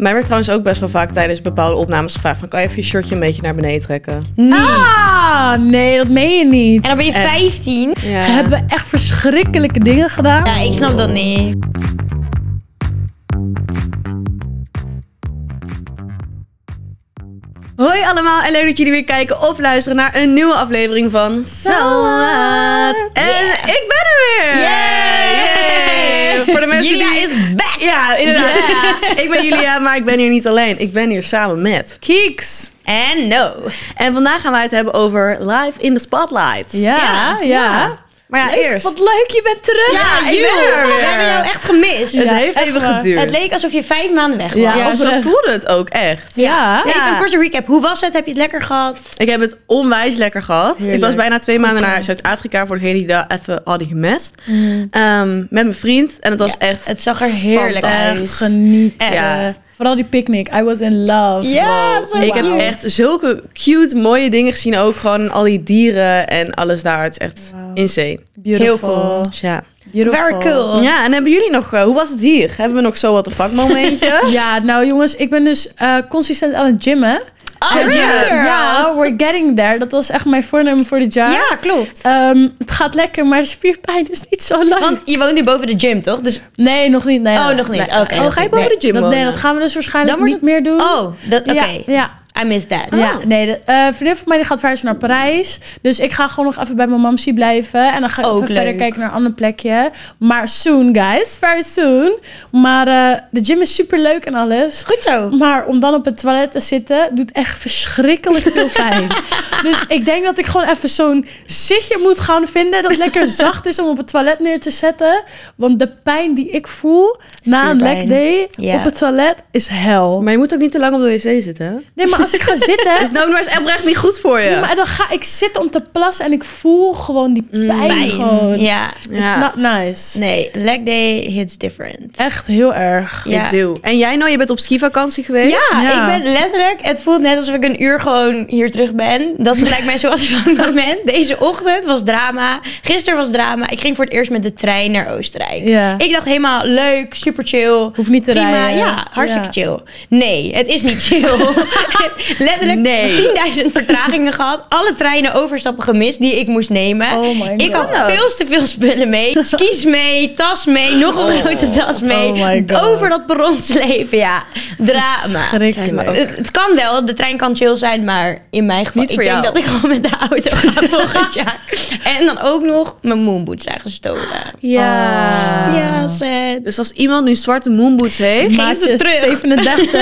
Mij werd trouwens ook best wel vaak tijdens bepaalde opnames gevraagd van... kan je even je shirtje een beetje naar beneden trekken? Niet. Ah, nee, dat meen je niet. En dan ben je Echt. 15. Ja. Ze hebben echt verschrikkelijke dingen gedaan. Ja, ik snap dat niet. Hoi allemaal en leuk dat jullie weer kijken of luisteren naar een nieuwe aflevering van Salad. En ik ben er weer! Yay! Voor de mensen Julia die... is back! Ja, inderdaad. Ik ben Julia, maar ik ben hier niet alleen. Ik ben hier samen met... Kieks. En no. En vandaag gaan wij het hebben over Live in the Spotlight. Ja, ja. Maar ja, eerst... Wat leuk, je bent terug. Ja, ik joh. ben er weer. We hebben jou echt gemist. Het Ja, heeft even geduurd. Het leek alsof je vijf maanden weg was. Ja. Ja, zo voelde het ook echt. Ja. Even een korte recap. Hoe was het? Heb je het lekker gehad? Ik heb het onwijs lekker gehad. Ik was bijna twee maanden naar Zuid-Afrika voor degenen die daar even hadden gemist. Ehm, met mijn vriend. En het was Ja, echt... Het zag er heerlijk uit. genieten. Echt. Vooral die picknick. I was in love. Ja, zo Ik heb echt zulke cute, mooie dingen gezien. Ook gewoon al die dieren en alles daar. Het is echt Wow. insane. Beautiful. Heel cool. Dus ja. Beautiful. Very cool. ja, en hebben jullie nog... eh, hoe was het hier? Hebben we nog zo wat een fuck momentje? Ja, nou jongens, ik ben dus eh, consistent aan het gymmen. Oh, Ja. girl. Ja, we're getting there. Dat was echt mijn voornemen voor dit jaar. Ja, klopt. Ehm, het gaat lekker, maar de spierpijn is niet zo lang. Want je woont nu boven de gym, toch? Dus, Nee, nog niet. Nee, oh, nog niet. nee. Oké. oh, nog ga je boven Nee. de gym Dat, nee, wonen? dat gaan we dus waarschijnlijk wordt niet meer doen. Oh, dat- oké. Ja, ja. I missed that. Ja, nee, de eh, vriendin van mij die gaat verhuizen naar Parijs. Dus ik ga gewoon nog even bij mijn mamsie blijven. En dan ga ik Ook even verder kijken naar een ander plekje. Maar soon, guys. Very soon. Maar eh, de gym is super leuk en alles. Goed zo. Maar om dan op het toilet te zitten, doet echt verschrikkelijk veel pijn. dus ik denk dat ik gewoon even zo'n zitje moet gaan vinden. Dat lekker zacht is om op het toilet neer te zetten. Want de pijn die ik voel na een leg day op het toilet is hel. Maar je moet ook niet te lang op de wc zitten, hè? Nee, maar als ik ga zitten... Is nou maar eens echt niet goed voor je. Ja, maar dan ga ik zitten om te plassen en ik voel gewoon die pijn, Pijn. gewoon. Ja. It's not nice. Nee, leg day hits different. Echt heel erg. Ja. Ik doe. En jij nou, je bent op skivakantie geweest? Ja, Ja. ik ben letterlijk... Het voelt net alsof ik een uur gewoon hier terug ben. Dat is lijkt mij zo wat van het moment. Deze ochtend was drama. Gisteren was drama. Ik ging voor het eerst met de trein naar Oostenrijk. Ja. Ik dacht helemaal leuk, super chill. Hoeft niet te Prima, rijden. ja, hartstikke Ja. chill. Nee, het is niet chill. Letterlijk Nee. 10.000 vertragingen gehad. Alle treinen overstappen gemist die ik moest nemen. Oh my ik had God. veel te veel spullen mee. Skis mee, tas mee, nog een grote tas mee. Oh my God. Over dat perron slepen, ja. Drama. Het, kan wel, de trein kan chill zijn, maar in mijn geval... Niet ik denk jou. dat ik gewoon met de auto ga volgend jaar. En dan ook nog mijn moonboots zijn gestolen. Ja. Ah. Ja, sad. Dus als iemand nu zwarte moonboots heeft, Maatje terug. 37.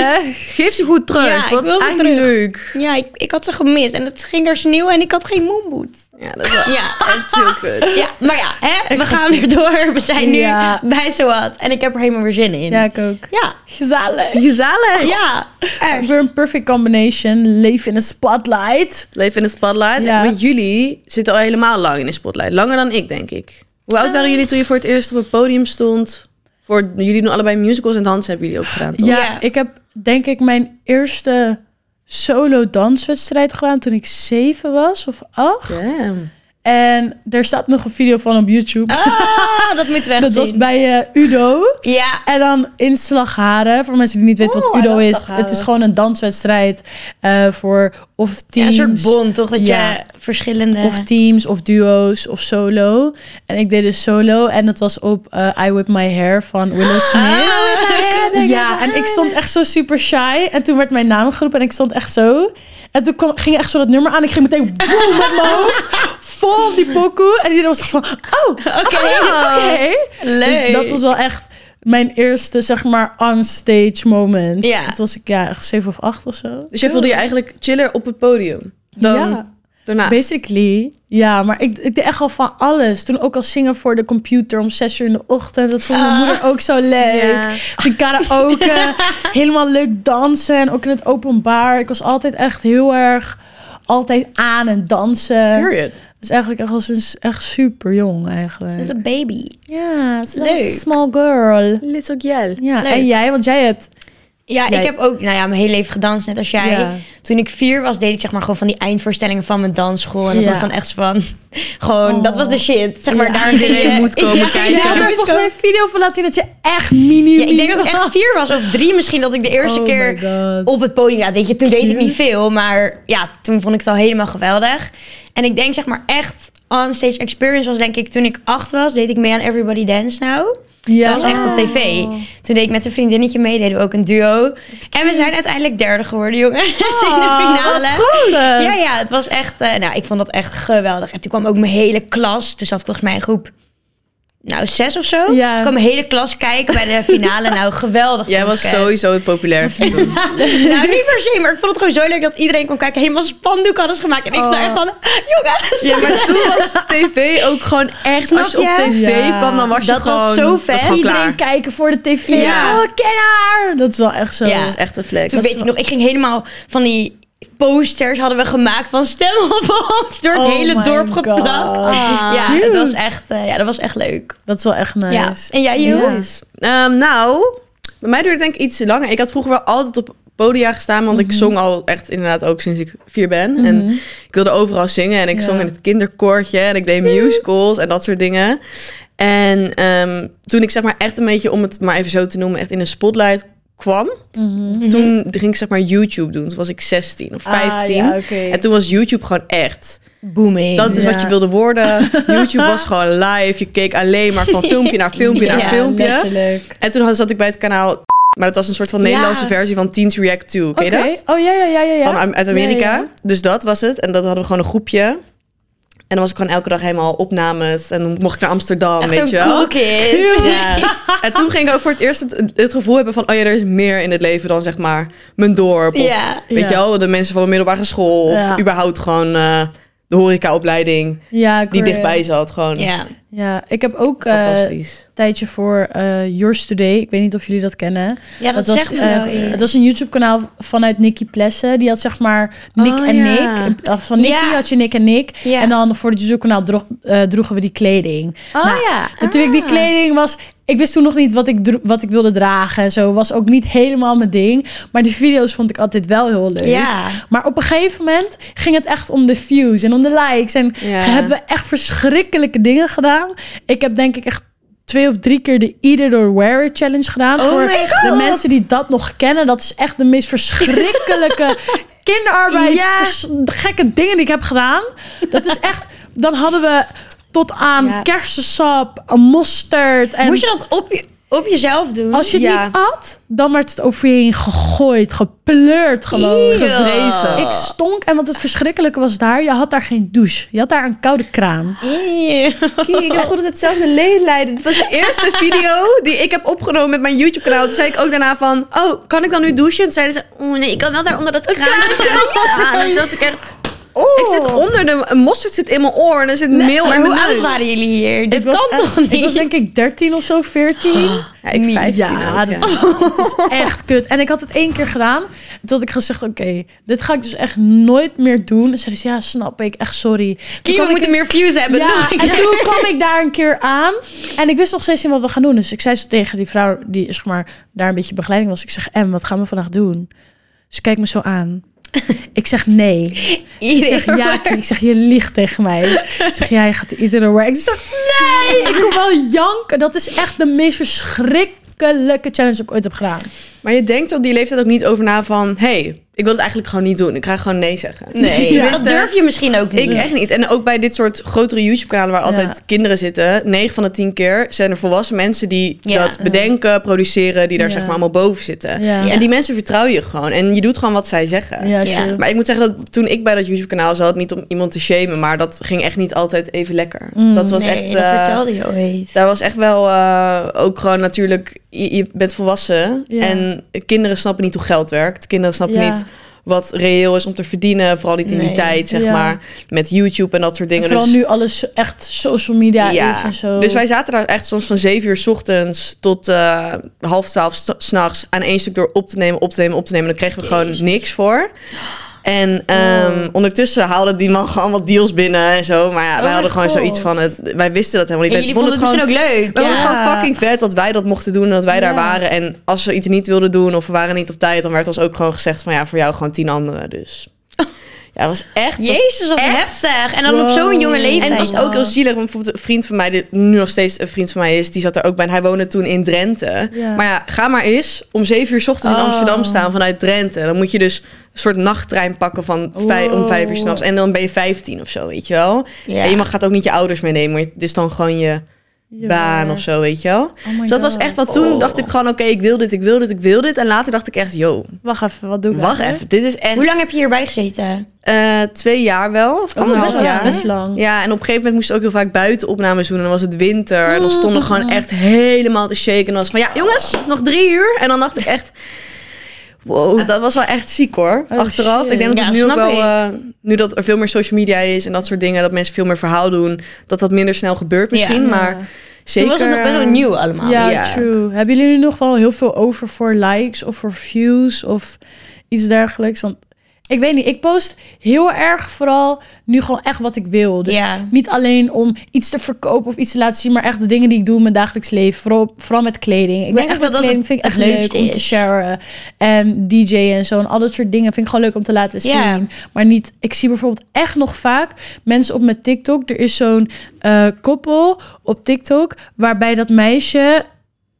geef ze goed terug. Ja, ik wil ze terug. leuk. Ja, ik, ik had ze gemist en het ging er sneeuw en ik had geen moonboots. Ja, dat is wel Ja. echt heel kut. Ja, maar ja, hè, we gaan weer door. We zijn nu Ja. bij zowat en ik heb er helemaal weer zin in. ja, ik ook. Ja, Gezellig. Gezellig. ja, echt. Weer een perfect combination. Leef in de spotlight. Leven in de spotlight. Ja. Want jullie zitten al helemaal lang in de spotlight. Langer dan ik, denk ik. Hoe oud waren jullie toen je voor het eerst op het podium stond? Voor jullie doen allebei musicals en dansen hebben jullie ook gedaan, toch? Ja. ik heb denk ik mijn eerste solo danswedstrijd gedaan toen ik zeven was of acht. Damn. En er staat nog een video van op YouTube. Ah, dat moeten we echt Dat was bij eh, Udo. Ja, En dan in Slagharen. Voor mensen die niet weten wat Udo is. Slagharen. Het is gewoon een danswedstrijd eh, voor of ja, teams. een soort bond, toch? Dat Ja. je verschillende... Of teams, of duo's, of solo. En ik deed dus solo. En dat was op eh, I Whip My Hair van Willow Smith. Ah, Ja, en ik stond echt zo super shy. En toen werd mijn naam geroepen en ik stond echt zo. En toen kwam, ging echt zo dat nummer aan. Ik ging meteen boem met mijn hoofd. Vol die pokoe. En iedereen was echt van, oh, oké, oké. Leuk. Dus dat was wel echt mijn eerste, zeg maar, on-stage moment. Ja. Toen was ik, ja, echt zeven of acht of zo. Dus jij voelde je eigenlijk chiller op het podium dan Ja. Basically, ja, maar ik, ik deed echt al van alles. Toen ook al zingen voor de computer om zes uur in de ochtend. Dat vond mijn Ah. moeder ook zo leuk. Ja. De karaoke, helemaal leuk dansen en ook in het openbaar. Ik was altijd echt heel erg, altijd aan en dansen. Period. Dus eigenlijk echt, al sinds echt super jong Ze is eigenlijk. een baby. Ja, ze is een small girl. Little girl. Ja, Leuk. en jij, want jij hebt Ja, ik heb ook nou ja, mijn hele leven gedanst, net als jij. Ja. Toen ik vier was, deed ik zeg maar gewoon van die eindvoorstellingen van mijn dansschool. En dat Ja. was dan echt van, gewoon, Oh. dat was de shit. Zeg maar, Ja. daar ging je- moet komen kijken. Daar dus volgens mij een video van laten zien dat je echt mini Ja, ik denk dat ik echt vier was, of drie misschien, dat ik de eerste Oh keer op het podium... Ja, weet je, toen deed ik niet veel, maar ja, toen vond ik het al helemaal geweldig. En ik denk zeg maar echt, onstage experience was denk ik, toen ik acht was, deed ik mee aan Everybody Dance Now. Ja. Dat was echt op tv. Toen deed ik met een vriendinnetje mee, deden we ook een duo. En we zijn uiteindelijk derde geworden, jongens, in de Oh, finale. goed. Ja, ja, het was echt... eh, nou, ik vond dat echt geweldig. En toen kwam ook mijn hele klas. Toen zat ik volgens mij in groep... Nou, zes of zo. Ja. Toen kwam mijn hele klas kijken bij de finale. Nou, geweldig. Jij was ik het. sowieso het populairste toen. nou, niet per se, maar ik vond het gewoon zo leuk dat iedereen kon kijken. Helemaal spandoek hadden ze gemaakt. En ik sta Oh. echt van, jongens. Ja, maar toen was tv ook gewoon echt... Snap als je op tv Ja. kwam, dan was je Dat was gewoon... zo was vet. gewoon Iedereen klaar. kijken voor de tv. Ja. Oh, ken haar. Dat is wel echt zo. Ja. Dat is echt een flex. Toen weet ik nog, ik ging helemaal van die posters hadden we gemaakt van stem op ons. Door het Oh hele dorp God. geplakt. Ah. ja, Cute. het was echt, eh, ja, dat was echt leuk. Dat is wel echt nice. Ja. En jij. Nice. Ehm, nou, bij mij duurde het denk ik iets langer. Ik had vroeger wel altijd op podia gestaan, want Mhm. ik zong al echt inderdaad ook sinds ik vier ben. En ik wilde overal zingen en ik Ja. zong in het kinderkoortje en ik deed musicals en dat soort dingen. En ehm, toen ik zeg maar echt een beetje, om het maar even zo te noemen, echt in de spotlight kwam, Mhm. toen ging ik zeg maar YouTube doen. Toen was ik 16 of 15. Ah, ja. En toen was YouTube gewoon echt. Booming. Dat is Ja. wat je wilde worden. YouTube was gewoon live. Je keek alleen maar van filmpje naar filmpje naar filmpje. letterlijk. En toen zat ik bij het kanaal... Maar dat was een soort van Ja. Nederlandse versie van Teens React 2. Ken je Oké. dat? Oh ja, ja, ja, ja. ja. Van, uit Amerika. Ja, ja. Dus dat was het. En dat hadden we gewoon een groepje. En dan was ik gewoon elke dag helemaal opnames. En dan mocht ik naar Amsterdam, Echt weet je wel. cool kid. Ja. En toen ging ik ook voor het eerst het, het gevoel hebben van... oh ja, er is meer in het leven dan zeg maar mijn dorp. Of, Ja. Weet Ja. je wel, de mensen van de middelbare school. Of Ja. überhaupt gewoon eh, de horecaopleiding Ja, die dichtbij zat. Gewoon Ja. Ja, ik heb ook eh, een fantastisch. tijdje voor eh Yours Today. Ik weet niet of jullie dat kennen. ja, dat, was, zegt me eh. Het was een YouTube-kanaal vanuit Nicky Plessen. Die had zeg maar Nick Oh, en ja. Nick. Van Nicky Ja. had je Nick en Nick. Ja. En dan voor het YouTube-kanaal droeg, eh, droegen we die kleding. Oh Nou, ja. Natuurlijk, die kleding was... Ik wist toen nog niet wat ik, wat ik wilde dragen en zo. Was ook niet helemaal mijn ding. Maar die video's vond ik altijd wel heel leuk. Ja. Maar op een gegeven moment ging het echt om de views en om de likes. En Ja. hebben we echt verschrikkelijke dingen gedaan. Ik heb denk ik echt twee of drie keer de It or Wear It challenge gedaan. Oh voor de mensen die dat nog kennen. Dat is echt de meest verschrikkelijke kinderarbeid. Ja. gekke dingen die ik heb gedaan. Dat is echt... Dan hadden we tot aan Ja. kersensap, een mosterd. En Moest je dat op, je, op jezelf doen? als je het Ja. niet at, dan werd het over je heen gegooid, gepleurd gewoon. Gevrezen. Ik stonk en wat het verschrikkelijke was daar, je had daar geen douche. Je had daar een koude kraan. Eeuw. Kijk, ik heb goed hetzelfde leedlijden. Het was de eerste video die ik heb opgenomen met mijn YouTube-kanaal. Toen zei ik ook daarna van, oh, kan ik dan nu douchen? Toen zeiden ze, oh nee, ik kan wel daar onder dat kraantje gaan dat ik echt... Ik zit onder de... Een mosterd zit in mijn oor en er zit meel Maar in hoe oud waren jullie hier? Dit kan echt- toch niet? Ik was denk ik 13 of zo, 14. Ja, ik 15 ja, ook, dat, Is, het is echt kut. En ik had het één keer gedaan. Toen had ik gezegd, oké, dit ga ik dus echt nooit meer doen. En zeiden ze, ja, snap ik, echt sorry. Toen Kie, we moeten meer views hebben. Ja, en toen kwam ik daar een keer aan. En ik wist nog steeds niet wat we gaan doen. Dus ik zei zo tegen die vrouw die zeg maar, daar een beetje begeleiding was. Ik zeg, Em, wat gaan we vandaag doen? Ze kijkt me zo aan. Ik zeg nee. Ze zegt ja. Ik zeg je liegt tegen mij. Ik zeg ja, je gaat iedere way. Ik zeg nee. Ik kom wel janken. Dat is echt de meest verschrikkelijke challenge die ik ooit heb gedaan. Maar je denkt op die leeftijd ook niet over na van... hey, ik wil het eigenlijk gewoon niet doen. Ik ga gewoon nee zeggen. Nee, Ja. dat durf je misschien ook niet. Ik echt niet. En ook bij dit soort grotere YouTube-kanalen waar altijd Ja. kinderen zitten, 9 van de 10 keer zijn er volwassen mensen die Ja. dat bedenken, produceren, die daar Ja. zeg maar allemaal boven zitten. Ja. Ja. En die mensen vertrouw je gewoon. En je doet gewoon wat zij zeggen. Ja, Ja. true. Maar ik moet zeggen dat toen ik bij dat YouTube-kanaal zat, niet om iemand te shamen, maar dat ging echt niet altijd even lekker. Mm. dat was nee, echt. dat eh, vertelde je ooit. daar was echt wel eh, ook gewoon natuurlijk, je, je bent volwassen Ja. En kinderen snappen niet hoe geld werkt. Kinderen snappen Ja. niet wat reëel is om te verdienen, vooral niet in die tijd, zeg Ja. maar, met YouTube en dat soort En dingen. vooral dus, nu alles echt social media ja. is en zo. dus wij zaten daar echt soms van zeven uur 's ochtends tot eh, half twaalf s- s'nachts aan één stuk door op te nemen, op te nemen, op te nemen. Dan kregen we gewoon niks voor. En ehm, ondertussen haalde die man gewoon wat deals binnen en zo. Maar ja, wij mijn hadden gewoon God. zoiets van... Het, wij wisten dat helemaal En niet. jullie Wij vonden het misschien ook leuk. we vonden het Ja. gewoon fucking vet dat wij dat mochten doen en dat wij daar Ja. waren. En als we iets niet wilden doen of we waren niet op tijd, dan werd ons ook gewoon gezegd van ja, voor jou gewoon tien anderen. Dus ja, was echt. Jezus, wat echt- heftig. En dan op zo'n jonge leeftijd. En het was ook heel zielig, want bijvoorbeeld een vriend van mij, die nu nog steeds een vriend van mij is, die zat er ook bij. En hij woonde toen in Drenthe. Ja. Maar ja, ga maar eens om zeven uur 's ochtends in Oh. Amsterdam staan vanuit Drenthe. Dan moet je dus een soort nachttrein pakken van vij- om vijf uur s'nachts. En dan ben je 15 of zo, weet je wel. Ja. En je mag, gaat ook niet je ouders meenemen, maar het is dan gewoon je. Baan of zo, weet je wel. Oh Dus dat was echt wat toen Oh. dacht ik gewoon, oké, ik wil dit, ik wil dit, ik wil dit. En later dacht ik echt, yo, Wacht even, wat doe ik wacht even, dit is echt Hoe lang heb je hierbij gezeten? eh, twee jaar wel, of Oh, anderhalf jaar. Best lang. Ja, en op een gegeven moment moesten we ook heel vaak buiten opnames doen. En dan was het winter. En dan stonden we gewoon echt helemaal te shaken. En dan was van, ja jongens, nog drie uur. En dan dacht ik echt, wow, dat was wel echt ziek hoor. Oh, Achteraf. shit. Ik denk dat Ja, het nu ook wel, eh, nu dat er veel meer social media is en dat soort dingen. Dat mensen veel meer verhaal doen. Dat dat minder snel gebeurt misschien. Ja. Maar zeker... Toen was het nog best wel nieuw allemaal. Ja, Ja. true. Hebben jullie nu nog wel heel veel over voor likes of voor views of iets dergelijks? Want ik weet niet, ik post heel erg vooral nu gewoon echt wat ik wil. Dus Ja. niet alleen om iets te verkopen of iets te laten zien, maar echt de dingen die ik doe in mijn dagelijks leven. Vooral, vooral met kleding. Ik denk ben echt ook met wel dat kleding vind ik echt leuk om te sharen. En DJ en zo en al dat soort dingen vind ik gewoon leuk om te laten zien. Ja. Maar niet, ik zie bijvoorbeeld echt nog vaak mensen op mijn TikTok. Er is zo'n eh, koppel op TikTok waarbij dat meisje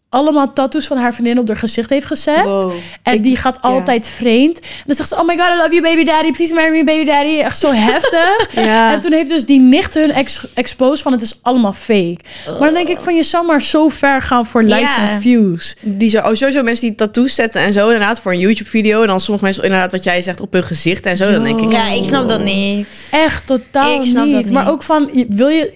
allemaal tattoos van haar vriendin op haar gezicht heeft gezet. wow. En Ik- die gaat altijd vreemd. En dan zegt ze, oh my god, I love you baby daddy. Please marry me baby daddy. Echt zo heftig. Ja. En toen heeft dus die nicht hun ex exposed van het is allemaal fake. Maar dan denk ik van je zou maar zo ver gaan voor likes en views. Die zo, oh, sowieso mensen die tattoos zetten en zo. Inderdaad, voor een YouTube-video. En dan sommige mensen inderdaad wat jij zegt op hun gezicht en zo. Dan denk ik, Ja, ik snap dat niet. Echt totaal Ik snap niet. dat Maar niet. ook van wil je,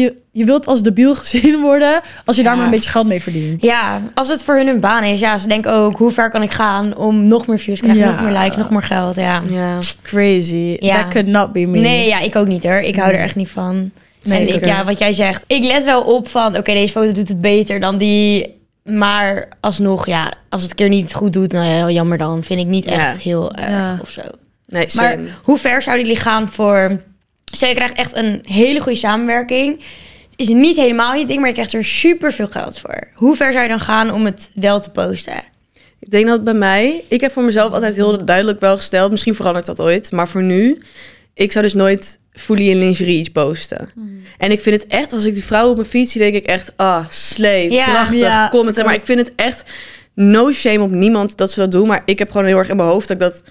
je je wilt als debiel gezien worden als je daar Ja. maar een beetje geld mee verdient. Ja, als het voor hun een baan is. Ja, ze denken ook, hoe ver kan ik gaan om nog meer views te krijgen, Ja. nog meer likes, nog meer geld. Ja. ja. Crazy. Ja. That could not be me. Nee, ja, ik ook niet hoor. Ik hou er echt niet van. Nee, en ik ja, wat jij zegt. Ik let wel op van, oké, deze foto doet het beter dan die. Maar alsnog, ja, als het een keer niet goed doet, nou ja, jammer dan. Vind ik niet echt Ja. heel erg Ja. of zo. Nee, Maar hoe ver zouden jullie gaan voor... Stel, je krijgt echt een hele goede samenwerking. Het is niet helemaal je ding, maar je krijgt er super veel geld voor. Hoe ver zou je dan gaan om het wel te posten? Ik denk dat bij mij, ik heb voor mezelf altijd heel duidelijk wel gesteld, misschien verandert dat ooit, maar voor nu, ik zou dus nooit fully in lingerie iets posten. En ik vind het echt, als ik die vrouw op mijn fiets zie, denk ik echt, ah, slee, Ja. prachtig, Ja, comment. Maar ik vind het echt no shame op niemand dat ze dat doen, maar ik heb gewoon heel erg in mijn hoofd dat ik dat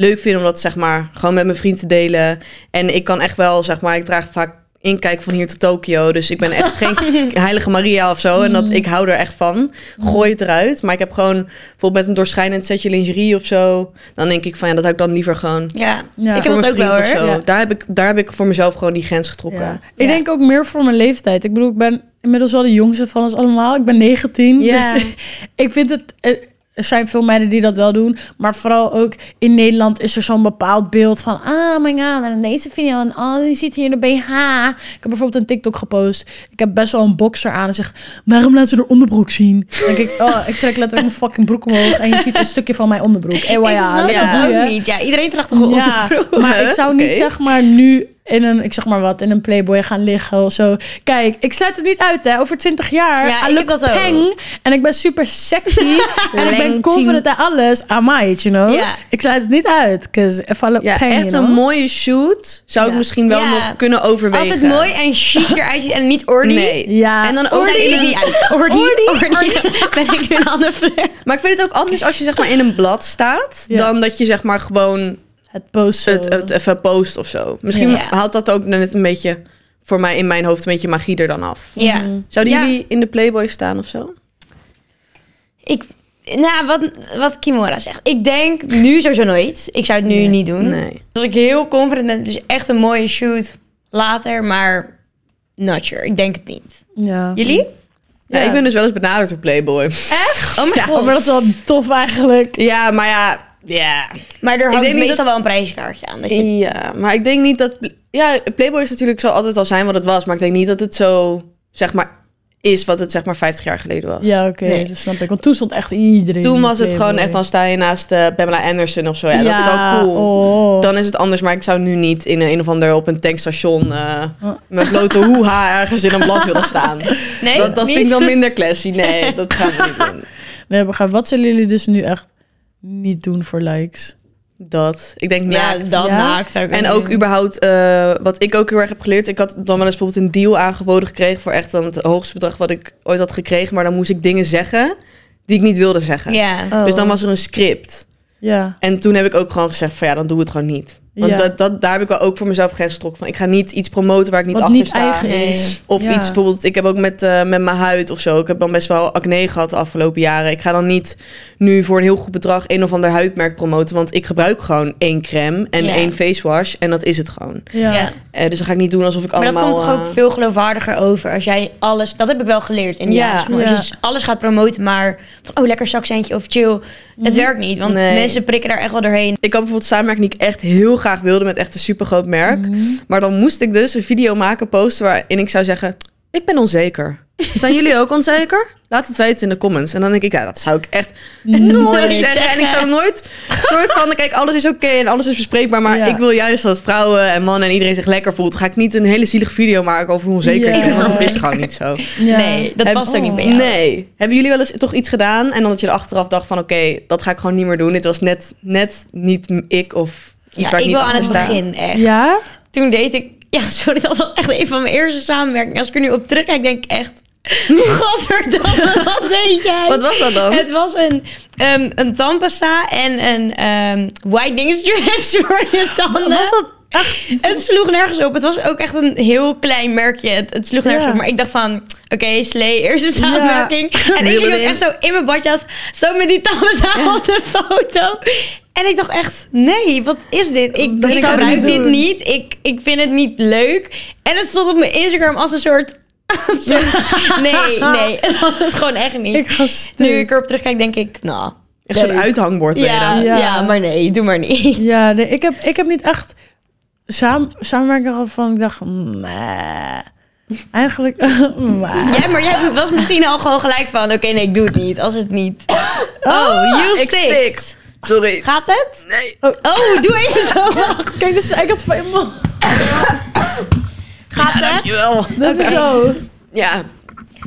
leuk vind om dat zeg maar gewoon met mijn vriend te delen. En ik kan echt wel, zeg maar, ik draag vaak inkijk van hier tot Tokio, dus ik ben echt geen heilige Maria of zo. En dat ik hou er echt van. Gooi het eruit. Maar ik heb gewoon bijvoorbeeld met een doorschijnend setje lingerie of zo. Dan denk ik van ja, dat heb ik dan liever gewoon Ja, Ja. ik heb mijn dat ook wel vriend hoor. of zo. Ja. Daar, heb ik, daar heb ik voor mezelf gewoon die grens getrokken. Ja. Ik Ja. denk ook meer voor mijn leeftijd. Ik bedoel, ik ben inmiddels wel de jongste van ons allemaal. Ik ben 19. Ja. Dus ik vind het. Er zijn veel meiden die dat wel doen. Maar vooral ook in Nederland is er zo'n bepaald beeld van... Ah, my god, en deze video en oh, die zit hier in de BH. Ik heb bijvoorbeeld een TikTok gepost. Ik heb best wel een boxer aan en zegt... Waarom laat ze haar onderbroek zien? Dan denk ik, oh, ik trek letterlijk mijn fucking broek omhoog... en je ziet een stukje van mijn onderbroek. Ik ja, ook niet. Ja, iedereen draagt toch een Ja, onderbroek? maar ik zou niet zeg maar nu in een, ik zeg maar wat, in een Playboy gaan liggen of zo. Kijk, ik sluit het niet uit hè. Over 20 jaar, Ja, I ik look heb dat ook. peng en ik ben super sexy en ik ben confident en alles. I might, you know. Ja. Ik sluit het niet uit, cause if I look Ja, peng, echt you know. een mooie shoot zou ik misschien wel Ja. nog kunnen overwegen. Als het mooi en chic eruit ziet en niet ordy. Nee. Ja. En dan niet uit. Ordy, Ordy, ordy. Ben ik een ander fleur? Maar ik vind het ook anders als je zeg maar in een blad staat... Ja. dan dat je zeg maar gewoon Het posten. het, het even post of zo. Misschien Ja. haalt dat ook net een beetje... voor mij in mijn hoofd een beetje magie er dan af. Ja. Zouden Ja. jullie in de Playboy staan of zo? Ik, nou, wat, wat Kimora zegt. Ik denk nu sowieso nooit. Ik zou het nu Nee. niet doen. Nee. Als ik heel confident ben, het is echt een mooie shoot later, maar not sure. Ik denk het niet. Ja. Jullie? Ja, Ja. ik ben dus wel eens benaderd op Playboy. Echt? Oh mijn Ja, god. maar dat is wel tof eigenlijk. Ja, maar ja... Ja, Maar er hangt meestal dat- wel een prijskaartje aan. Dat je... ja, maar ik denk niet dat... Ja, Playboy is natuurlijk zal altijd al zijn wat het was. Maar ik denk niet dat het zo, zeg maar... is wat het zeg maar 50 jaar geleden was. Ja, oké, Nee. dat snap ik. Want toen stond echt iedereen. Toen was het Playboy. gewoon echt, dan sta je naast eh, Pamela Anderson of zo. Ja, dat is wel cool. Oh. Dan is het anders, maar ik zou nu niet in een, een of ander op een tankstation eh, Oh. met blote hoeha ergens in een blad willen staan. Nee, dat dat vind ik dan minder classy. Nee, dat gaan we niet doen. Nee, begrijp. Wat zullen jullie dus nu echt niet doen voor likes? Dat. Ik denk Ja, naakt. dat Ja? naakt zou ik En ook doen. überhaupt, eh, wat ik ook heel erg heb geleerd. Ik had dan wel eens bijvoorbeeld een deal aangeboden gekregen voor echt dan het hoogste bedrag wat ik ooit had gekregen. Maar dan moest ik dingen zeggen die ik niet wilde zeggen. Ja. Oh. Dus dan was er een script. Ja. En toen heb ik ook gewoon gezegd van ja, dan doe het gewoon niet. Want Ja. dat, dat, daar heb ik wel ook voor mezelf grens getrokken van. Ik ga niet iets promoten waar ik niet Wat achter niet sta. eigen is. Of Ja. iets bijvoorbeeld, ik heb ook met, eh, met mijn huid of zo. Ik heb dan best wel acne gehad de afgelopen jaren. Ik ga dan niet nu voor een heel goed bedrag een of ander huidmerk promoten. Want ik gebruik gewoon één crème en Ja. één face wash. En dat is het gewoon. Ja. Ja. Eh, dus dan ga ik niet doen alsof ik Maar dat allemaal... komt toch ook eh, veel geloofwaardiger over als jij alles... Dat heb ik wel geleerd in de Ja. Als je Ja. alles gaat promoten, maar van oh, lekker zakcentje of chill. Het werkt niet, want Nee. mensen prikken daar echt wel doorheen. Ik had bijvoorbeeld samenwerking die ik echt heel graag wilde met echt een supergroot merk. Mhm. Maar dan moest ik dus een video maken, posten waarin ik zou zeggen... Ik ben onzeker. Zijn jullie ook onzeker? Laat het weten in de comments. En dan denk ik, ja, dat zou ik echt nooit zeggen. En ik zou nooit soort van, kijk, alles is oké en alles is bespreekbaar. Maar Ja. ik wil juist dat vrouwen en mannen en iedereen zich lekker voelt. Ga ik niet een hele zielige video maken over hoe onzeker Ja. ik ben. Want dat is gewoon niet zo. Ja. Nee, dat Heb- past ook niet bij jou. Nee. Hebben jullie wel eens toch iets gedaan en dan dat je er achteraf dacht van, oké, dat ga ik gewoon niet meer doen. Dit was net, net niet ik of iets Ja, waar ik, ik niet wil aan het sta. begin echt. Ja? Toen deed ik... Ja, sorry, dat was echt een van mijn eerste samenwerkingen. Als ik er nu op terugkijk, denk ik echt... Godverdamme, wat deed jij? Wat was dat dan? Het was een, ehm een tandpasta en een ehm whitening strips voor je tanden. Was dat echt... Het sloeg nergens op. Het was ook echt een heel klein merkje. Het, het sloeg nergens Ja. op. Maar ik dacht van, oké, slee, eerste samenwerking. En ik ging ook echt zo in mijn badjas, zo met die tandpasta op de foto. En ik dacht echt, nee, wat is dit? Ik, Dat ik gebruik niet dit doen. niet. Ik, ik vind het niet leuk. En het stond op mijn Instagram als een soort... een soort- nee, nee, het was het gewoon echt niet. Ik ga stuk. nu ik erop terugkijk, denk ik, nou... Echt zo'n uithangbord ben je Ja, dan. ja. Ja. maar nee, doe maar niet. Ja, nee, ik, heb, ik heb niet echt samen, samenwerking gehad van... Ik dacht, nee. Eigenlijk... nee. Ja, maar jij was misschien al gewoon gelijk van... Oké, nee, ik doe het niet. Als het niet... Oh, you stick. stikt. Sorry. Gaat het? Nee. Oh, doe even zo. Kijk, dit is eigenlijk het van je mond. Gaat het? Dankjewel. Even zo. Ja.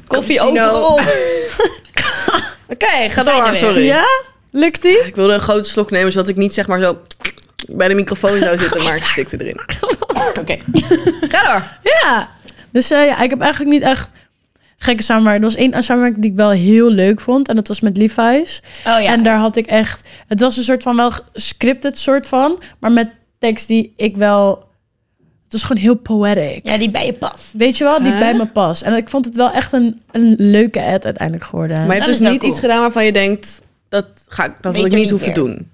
Koffie Cappuccino. overal. Oké, ga zijn er door. Sorry. Ja? Lukt die? Ik wilde een grote slok nemen, zodat ik niet zeg maar zo bij de microfoon zou zitten, maar ik stikte erin. Oké. Ga door. Ja. Dus eh, ja, ik heb eigenlijk niet echt gekke samenwerking. Er was één samenwerking die ik wel heel leuk vond. En dat was met Levi's. Oh ja. En daar had ik echt... Het was een soort van wel scripted soort van. Maar met tekst die ik wel... Het was gewoon heel poetic. Ja, die bij je past. Weet je wel, die Huh? bij me past. En ik vond het wel echt een, een leuke ad uiteindelijk geworden. Maar je hebt Dat dus niet cool. iets gedaan waarvan je denkt, dat, ga, ik- dat wil ik je niet hoeven doen.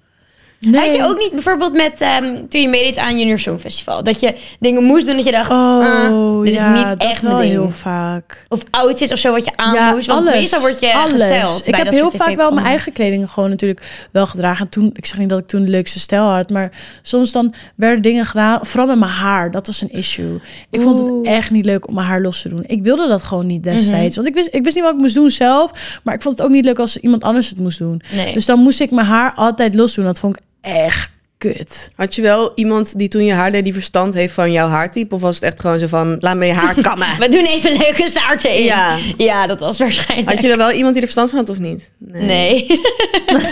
Nee. Had je ook niet bijvoorbeeld met... ehm, toen je meedeed aan Junior Songfestival... dat je dingen moest doen dat je dacht... Oh, ah, dit ja, is niet echt wel mijn ding. heel vaak. Of outfits of zo wat je aan moest. Want meestal word je alles. gesteld Ik heb heel vaak wel mijn eigen kleding gewoon natuurlijk wel gedragen. En toen, ik zeg niet dat ik toen de leukste stijl had, maar soms dan werden dingen gedaan, vooral met mijn haar. Dat was een issue. Ik vond het echt niet leuk om mijn haar los te doen. Ik wilde dat gewoon niet Mhm. destijds. Want ik wist, ik wist niet wat ik moest doen zelf, maar ik vond het ook niet leuk als iemand anders het moest doen. Nee. Dus dan moest ik mijn haar altijd los doen. Dat vond ik echt kut. Had je wel iemand die toen je haar deed die verstand heeft van jouw haartype? Of was het echt gewoon zo van, laat me je haar kammen? We doen even leuke staarten in. Ja. Ja, dat was waarschijnlijk. Had je er wel iemand die er verstand van had of niet? Nee.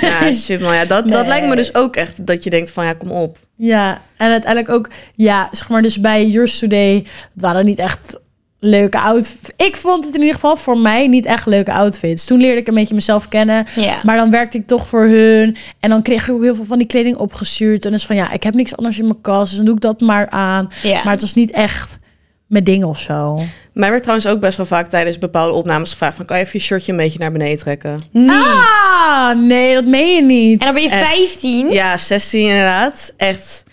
Ja, shit man. Ja, dat, dat Nee. lijkt me dus ook echt dat je denkt van, ja, kom op. Ja, en uiteindelijk ook, ja, zeg maar, dus bij Yours Today, het waren niet echt leuke outfits. Ik vond het in ieder geval voor mij niet echt leuke outfits. Toen leerde ik een beetje mezelf kennen, Ja. maar dan werkte ik toch voor hun. En dan kreeg ik ook heel veel van die kleding opgestuurd. En dus van, ja, ik heb niks anders in mijn kast, dus dan doe ik dat maar aan. Ja. Maar het was niet echt mijn ding of zo. Mij werd trouwens ook best wel vaak tijdens bepaalde opnames gevraagd van, kan je even je shirtje een beetje naar beneden trekken? Niet. Ah, nee, dat meen je niet. En dan ben je Echt. 15. Ja, 16 inderdaad. Echt.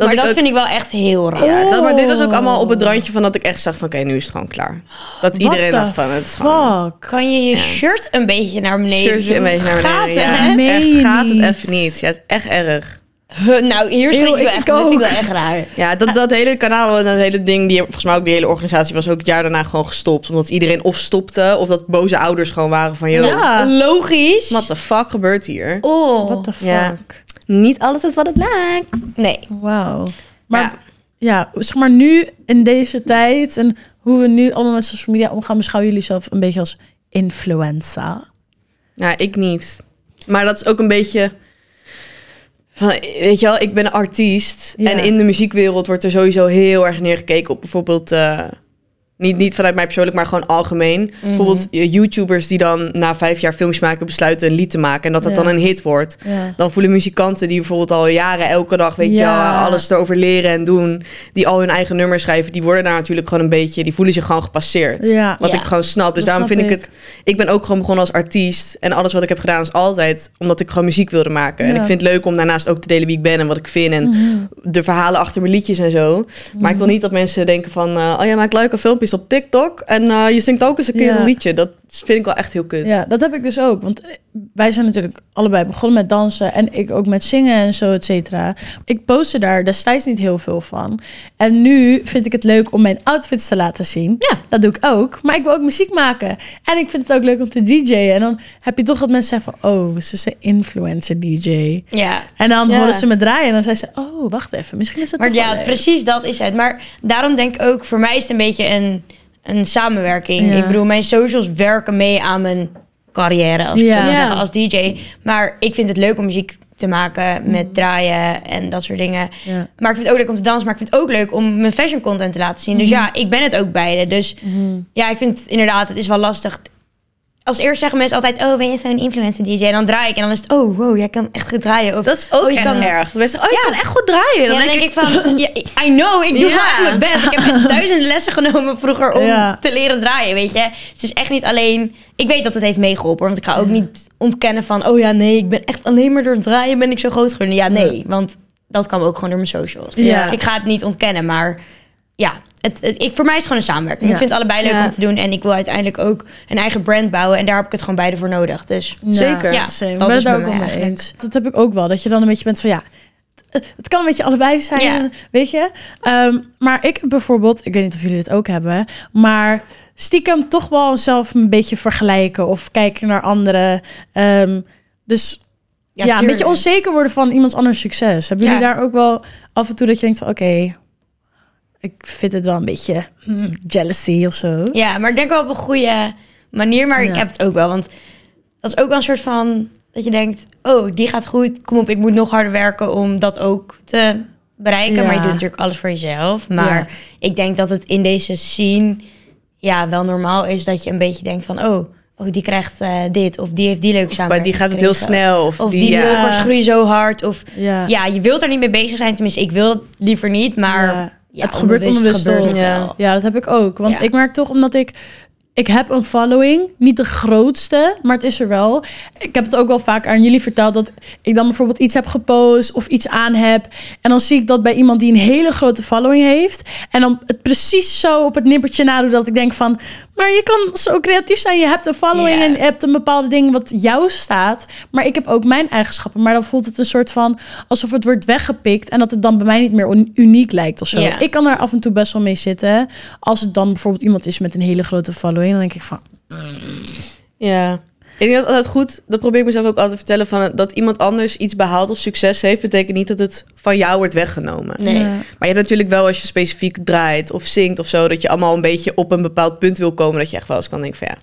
Dat maar dat ook- vind ik wel echt heel raar. Ja, dat, maar dit was ook allemaal op het randje van dat ik echt zag van, oké, nu is het gewoon klaar. Dat What iedereen dacht van, het is gewoon... Fuck. Kan je je shirt een beetje naar beneden Shirtje een doen? beetje naar beneden. Gaat het, ja, echt, gaat niet? het even niet. Ja, het is echt erg. Huh, nou, hier schrik ik ik echt. Dat vind ik ook. wel echt raar. Ja, dat, dat hele kanaal en dat hele ding, die, volgens mij ook die hele organisatie was ook het jaar daarna gewoon gestopt. Omdat iedereen of stopte, of dat boze ouders gewoon waren van, joh, Ja. Logisch. what the fuck gebeurt hier? Oh. What the fuck? Ja. Niet altijd wat het lijkt. Nee. Wauw. Maar Ja. ja. zeg maar nu in deze tijd en hoe we nu allemaal met social media omgaan, beschouwen jullie zelf een beetje als influencer? Ja, ik niet. Maar dat is ook een beetje... Van, weet je wel, ik ben artiest. Ja. En in de muziekwereld wordt er sowieso heel erg neergekeken op bijvoorbeeld... eh, niet, niet vanuit mij persoonlijk, maar gewoon algemeen. Bijvoorbeeld eh, YouTubers die dan na vijf jaar filmpjes maken... besluiten een lied te maken en dat dat Ja. dan een hit wordt. Ja. Dan voelen muzikanten die bijvoorbeeld al jaren elke dag, weet Ja. je alles erover leren en doen. Die al hun eigen nummers schrijven, die worden daar natuurlijk gewoon een beetje, die voelen zich gewoon gepasseerd. Ja. Wat Ja. ik gewoon snap. Dus Dat daarom snap vind ik ik. het. Ik ben ook gewoon begonnen als artiest. En alles wat ik heb gedaan is altijd omdat ik gewoon muziek wilde maken. En ik vind het leuk om daarnaast ook te delen wie ik ben en wat ik vind. En Mhm. de verhalen achter mijn liedjes en zo. Maar ik wil niet dat mensen denken van... eh, oh ja, maak leuke filmpjes op TikTok. En eh, je zingt ook eens een keer Ja. een liedje. Dat vind ik wel echt heel kut. Ja, dat heb ik dus ook. Want wij zijn natuurlijk allebei begonnen met dansen. En ik ook met zingen en zo, et cetera. Ik postte daar destijds niet heel veel van. En nu vind ik het leuk om mijn outfits te laten zien. Ja. Dat doe ik ook. Maar ik wil ook muziek maken. En ik vind het ook leuk om te DJ'en. En dan heb je toch dat mensen zeggen van... Oh, ze is een influencer DJ. Ja. En dan Ja. horen ze me draaien. En dan zeggen ze... Oh, wacht even. Misschien is dat Maar ja, precies dat is het. Maar daarom denk ik ook, voor mij is het een beetje een, een samenwerking. Ja. Ik bedoel, mijn socials werken mee aan mijn carrière als, Ja. zeggen, als DJ. Maar ik vind het leuk om muziek te maken met draaien en dat soort dingen. Ja. Maar ik vind het ook leuk om te dansen. Maar ik vind het ook leuk om mijn fashion content te laten zien. Dus ja, ik ben het ook beide. Dus Mhm. ja, ik vind het inderdaad, het is wel lastig. Als eerst zeggen mensen altijd, oh, ben je zo'n influencer DJ? En dan draai ik en dan is het, oh, wow, jij kan echt goed draaien. Of, Dat is ook Oh, je kan- erg. Mensen zeggen, oh, je Ja. kan echt goed draaien. ja, dan denk ik van, ja, I know, ik doe Ja. mijn best. Ik heb echt duizend lessen genomen vroeger om te leren draaien, weet je. Het is echt niet alleen... Ik weet dat het heeft meegeholpen, want ik ga ook niet ontkennen van... Oh ja, nee, ik ben echt alleen maar door het draaien ben ik zo groot geworden. Ja, nee, want dat kwam ook gewoon door mijn socials. Ja. Dus ik ga het niet ontkennen, maar ja... Het, het- ik, voor mij is het gewoon een samenwerking. Ja. Ik vind het allebei leuk Ja. om te doen. En ik wil uiteindelijk ook een eigen brand bouwen. En daar heb ik het gewoon beide voor nodig. Dus Zeker. Ja, same. Dat ben is daar ook mee eens. Dat heb ik ook wel. Dat je dan een beetje bent van ja, het kan een beetje allebei zijn, Ja. weet je. Ehm, maar ik bijvoorbeeld, ik weet niet of jullie dit ook hebben, maar stiekem toch wel zelf een beetje vergelijken of kijken naar anderen. Ehm, dus ja, een beetje onzeker worden van iemands anders succes. Hebben jullie Ja. daar ook wel af en toe dat je denkt van oké, ik vind het wel een beetje hmm, jealousy of zo. Ja, maar ik denk wel op een goede manier. Maar Ja. ik heb het ook wel. Want dat is ook wel een soort van... Dat je denkt, oh, die gaat goed. Kom op, ik moet nog harder werken om dat ook te bereiken. Ja. Maar je doet natuurlijk alles voor jezelf. Maar Ja. ik denk dat het in deze scene... Ja, wel normaal is dat je een beetje denkt van... Oh, oh die krijgt eh, dit. Of die heeft die leuke Bij samenwerking die gaat het heel snel. Of, Of die, die, groeien zo hard. Of Ja. ja, je wilt er niet mee bezig zijn. Tenminste, ik wil het liever niet. Maar Ja. Het gebeurt onbewust gebeurt? Ja. Ja, dat heb ik ook. Want Ja. ik merk toch, omdat ik... Ik heb een following, niet de grootste, maar het is er wel. Ik heb het ook wel vaak aan jullie verteld dat ik dan bijvoorbeeld iets heb gepost of iets aan heb. En dan zie ik dat bij iemand die een hele grote following heeft. En dan het precies zo op het nippertje nadoen dat ik denk van... Maar je kan zo creatief zijn. Je hebt een following en je hebt een bepaalde ding wat jou staat. Maar ik heb ook mijn eigenschappen. Maar dan voelt het een soort van alsof het wordt weggepikt. En dat het dan bij mij niet meer uniek lijkt of zo. Ik kan er af en toe best wel mee zitten. Als het dan bijvoorbeeld iemand is met een hele grote following. Dan denk ik van, Ja. Ik denk dat altijd goed, dat probeer ik mezelf ook altijd te vertellen, van, dat iemand anders iets behaalt of succes heeft, betekent niet dat het van jou wordt weggenomen. Nee. Ja. Maar je hebt natuurlijk wel als je specifiek draait of zingt of zo, dat je allemaal een beetje op een bepaald punt wil komen, dat je echt wel eens kan denken van ja,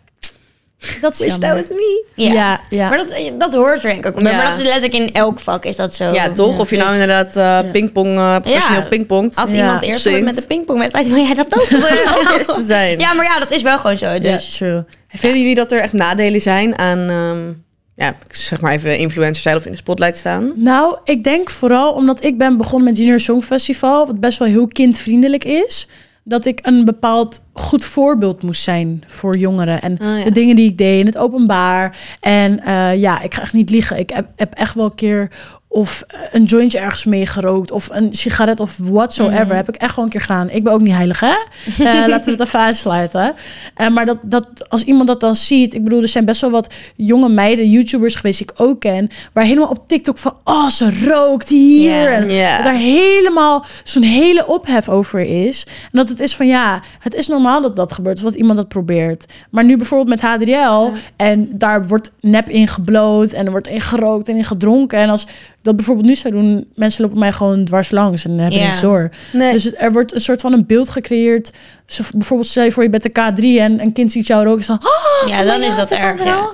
dat is wish that was me. Ja. Ja, ja. Maar dat, dat hoort er denk ik ook bij. Ja. Maar dat is letterlijk in elk vak is dat zo. Ja, toch? Ja. Of je nou inderdaad eh pingpong, eh, professioneel Ja. pingpongt. Als Ja, iemand eerst met de pingpongwedstrijd, wil jij dat ook? wil je ook eerst te zijn. ja, maar ja, dat is wel gewoon zo. Ja, Dus true. Vinden jullie dat er echt nadelen zijn aan, ehm, ja, zeg maar even influencer zijn of in de spotlight staan? Nou, ik denk vooral omdat ik ben begonnen met Junior Song Festival, wat best wel heel kindvriendelijk is, dat ik een bepaald goed voorbeeld moest zijn voor jongeren en ja. de dingen die ik deed in het openbaar. En eh, ja, ik ga echt niet liegen. Ik heb, heb echt wel een keer of een jointje ergens mee gerookt of een sigaret of whatsoever. Mhm. Heb ik echt gewoon een keer gedaan. Ik ben ook niet heilig, hè? Eh, laten we het even uitsluiten. Eh, maar dat, dat als iemand dat dan ziet, ik bedoel, er zijn best wel wat jonge meiden, YouTubers geweest die ik ook ken, waar helemaal op TikTok van, oh, ze rookt hier. En dat daar helemaal zo'n hele ophef over is. En dat het is van, ja, het is normaal dat dat gebeurt, of dat iemand dat probeert. Maar nu bijvoorbeeld met HDL, en daar wordt nep in gebloot en er wordt in gerookt en in gedronken. En als dat bijvoorbeeld nu zou doen, mensen lopen mij gewoon dwars langs en hebben Ja. niks door. Nee. Dus er wordt een soort van een beeld gecreëerd. Zo, bijvoorbeeld, stel je voor je bent de K3 en een kind ziet jou roken. Dan, oh, Ja, dan my is dat erg, ja.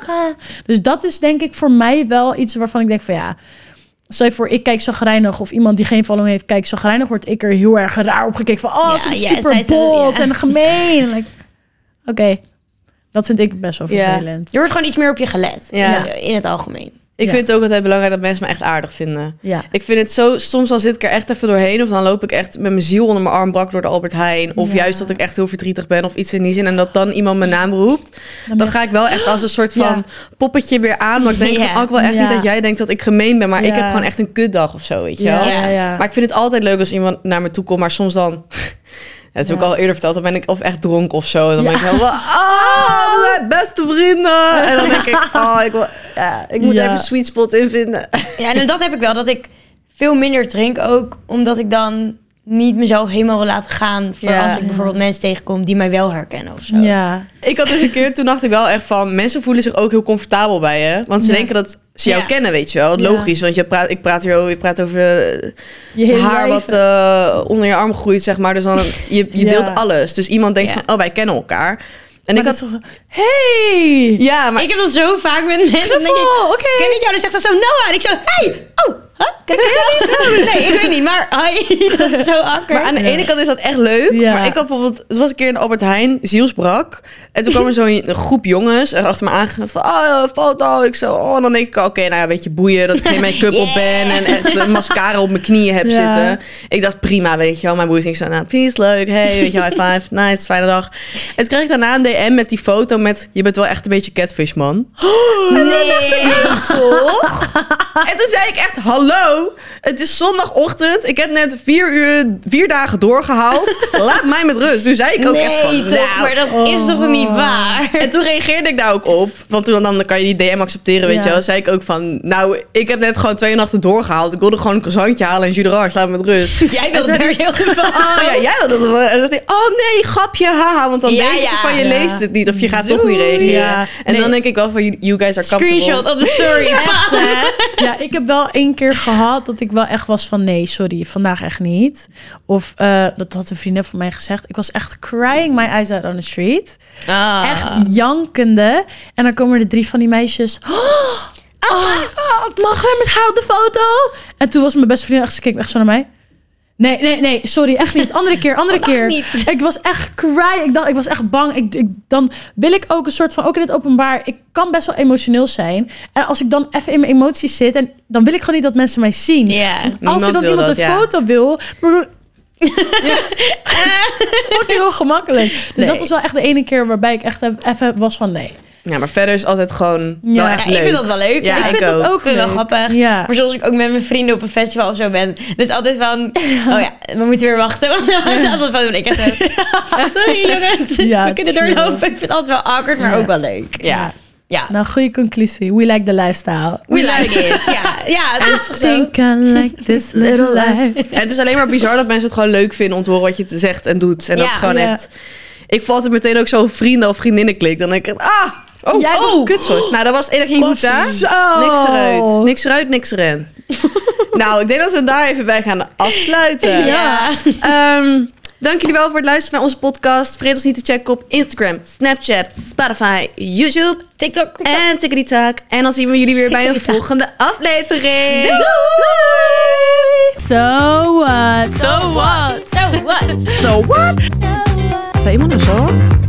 Dus dat is denk ik voor mij wel iets waarvan ik denk van ja... Stel je voor, ik kijk zagrijnig of iemand die geen following heeft kijkt zagrijnig, wordt ik er heel erg raar op gekeken van oh, Ja, ze is ja, super zij- bold ja. en gemeen. Like, Oké, dat vind ik best wel Ja. vervelend. Er wordt gewoon iets meer op je gelet. Ja. In- In het algemeen. Ik Ja. vind het ook altijd belangrijk dat mensen me echt aardig vinden. Ja. Ik vind het zo, soms dan zit ik er echt even doorheen. Of dan loop ik echt met mijn ziel onder mijn arm brak door de Albert Heijn. Of Ja. juist dat ik echt heel verdrietig ben of iets in die zin. En dat dan iemand mijn naam roept. Dan ga ik wel echt als een soort van Ja. poppetje weer aan. Maar ik denk van, oh, ik wil echt Ja. niet dat jij denkt dat ik gemeen ben. Maar ik heb gewoon echt een kutdag of zo, weet je ja, wel. ja, ja. Maar ik vind het altijd leuk als iemand naar me toe komt. Maar soms dan... Dat heb ik al eerder verteld. Dan ben ik of echt dronken of zo. En dan Ja. ben ik helemaal... Ah, we zijn beste vrienden. En dan denk ik... Oh, ik, wil, ja, ik moet Ja. even een sweet spot in vinden. Ja, en dat heb ik wel. Dat ik veel minder drink ook. Omdat ik dan niet mezelf helemaal wil laten gaan. Voor Ja. als ik bijvoorbeeld mensen tegenkom die mij wel herkennen of zo. ja. Ik had dus een keer, toen dacht ik wel echt van... Mensen voelen zich ook heel comfortabel bij je. Want ze Ja. denken dat ze jou Ja. kennen, weet je wel. Ja. Logisch, want je praat, ik praat hier over, je praat over eh, Je haar wat eh, onder je arm groeit, zeg maar. Dus dan, je, je Ja. deelt alles. Dus iemand denkt Ja. van, oh, wij kennen elkaar. En ik ik had... zo van, hey! Ja, maar Ik heb dat zo vaak met mensen. Dan denk ik, Oh, oké. ken ik jou? Dan zegt dat zo Noah. En ik zo, hey, oh, huh? Ken ik jou? Nee, ik weet niet. Maar hi, dat is zo awkward. Maar aan de ene kant is dat echt leuk. Ja. Maar ik had bijvoorbeeld... Het was een keer in Albert Heijn, zielsbrak. En toen kwam er zo'n groep jongens en achter me aangegaan van... Oh, foto. Ik zo... Oh, en dan denk ik, oké, nou ja, weet je, boeien. Dat ik geen make-up op ben. En echt een mascara op mijn knieën heb Ja. zitten. Ik dacht, prima, weet je wel. Mijn is niks aan. Nou, peace, leuk. Hey, weet je high five. Nice, fijne dag. En toen kreeg ik daarna een DM met die foto met... Je bent wel echt een beetje catfish, man. nee, toch? En toen zei ik echt, hallo, het is zondagochtend. Ik heb net vier uur, vier dagen doorgehaald. Laat mij met rust. Toen zei ik ook echt van, Nee, toch? nou. Maar dat is toch niet waar? En toen reageerde ik daar ook op. Want toen dan kan je die DM accepteren, weet Ja. je wel. Zei ik ook van, nou, ik heb net gewoon twee nachten doorgehaald. Ik wilde gewoon een croissantje halen en jus. Laat me met rust. Jij toen- er heel veel Oh ja, jij wilde dat wel. En dan dacht ik, oh nee, grapje, haha. Want dan Ja, denken ze van, je Ja. leest het niet. Of je gaat toch niet reageren. Ja. En Nee. dan denk ik wel van, you you guys are comfortable. screenshot op de story. Ja, ik heb wel één keer gehad dat ik wel echt was van nee, sorry, vandaag echt niet. Of eh, dat had een vriendin van mij gezegd. Ik was echt crying my eyes out on the street. Ah. Echt jankende. En dan komen er drie van die meisjes. Oh, oh, mag we met haar op de foto? En toen was mijn beste vriendin echt, ze keek echt zo naar mij. Nee, nee, nee, sorry, echt niet. Andere keer, andere keer. niet. Ik was echt cry. Ik dacht, ik was echt bang. Ik, ik, dan wil ik ook een soort van, ook in het openbaar, ik kan best wel emotioneel zijn. En als ik dan even in mijn emoties zit, en dan wil ik gewoon niet dat mensen mij zien. Ja. Want als er dan iemand dat, een ja. foto wil, dan wordt heel gemakkelijk. Dus Nee. dat was wel echt de ene keer waarbij ik echt even was van nee. Ja, maar verder is altijd gewoon Ja. wel Ja, echt Ja, ik leuk. vind dat wel leuk. Ja, ik ik vind ook. dat ook het wel leuk. grappig. Ja. Maar zoals ik ook met mijn vrienden op een festival of zo ben. Dus altijd van, oh ja, we moeten weer wachten. Want dan is het altijd van, ik echt zo, sorry jongens, Ja, we kunnen chill. doorlopen. Ik vind het altijd wel awkward, maar Ja. ook wel leuk. Ja. Ja, Nou, goede conclusie. We like the lifestyle. we like it. Ja, ja het is toch zo. Think I like this little life. En het is alleen maar bizar dat mensen het gewoon leuk vinden om te horen wat je zegt en doet. En dat is gewoon Ja. echt... Ik val het meteen ook zo vrienden of vriendinnen klik. Dan denk ik, ah, oh, Jij- oh, kutsoort. Nou, dat was één ging goed, hè? Zo. Niks eruit. Niks eruit, niks erin. nou, ik denk dat we daar even bij gaan afsluiten. Ja. Ehm, dank jullie wel voor het luisteren naar onze podcast. Vergeet ons niet te checken op Instagram, Snapchat, Spotify, YouTube TikTok. en TikTok. En dan zien we jullie weer bij een TikTok. volgende aflevering. So what? So what? So what? So what? Zei iemand nou zo?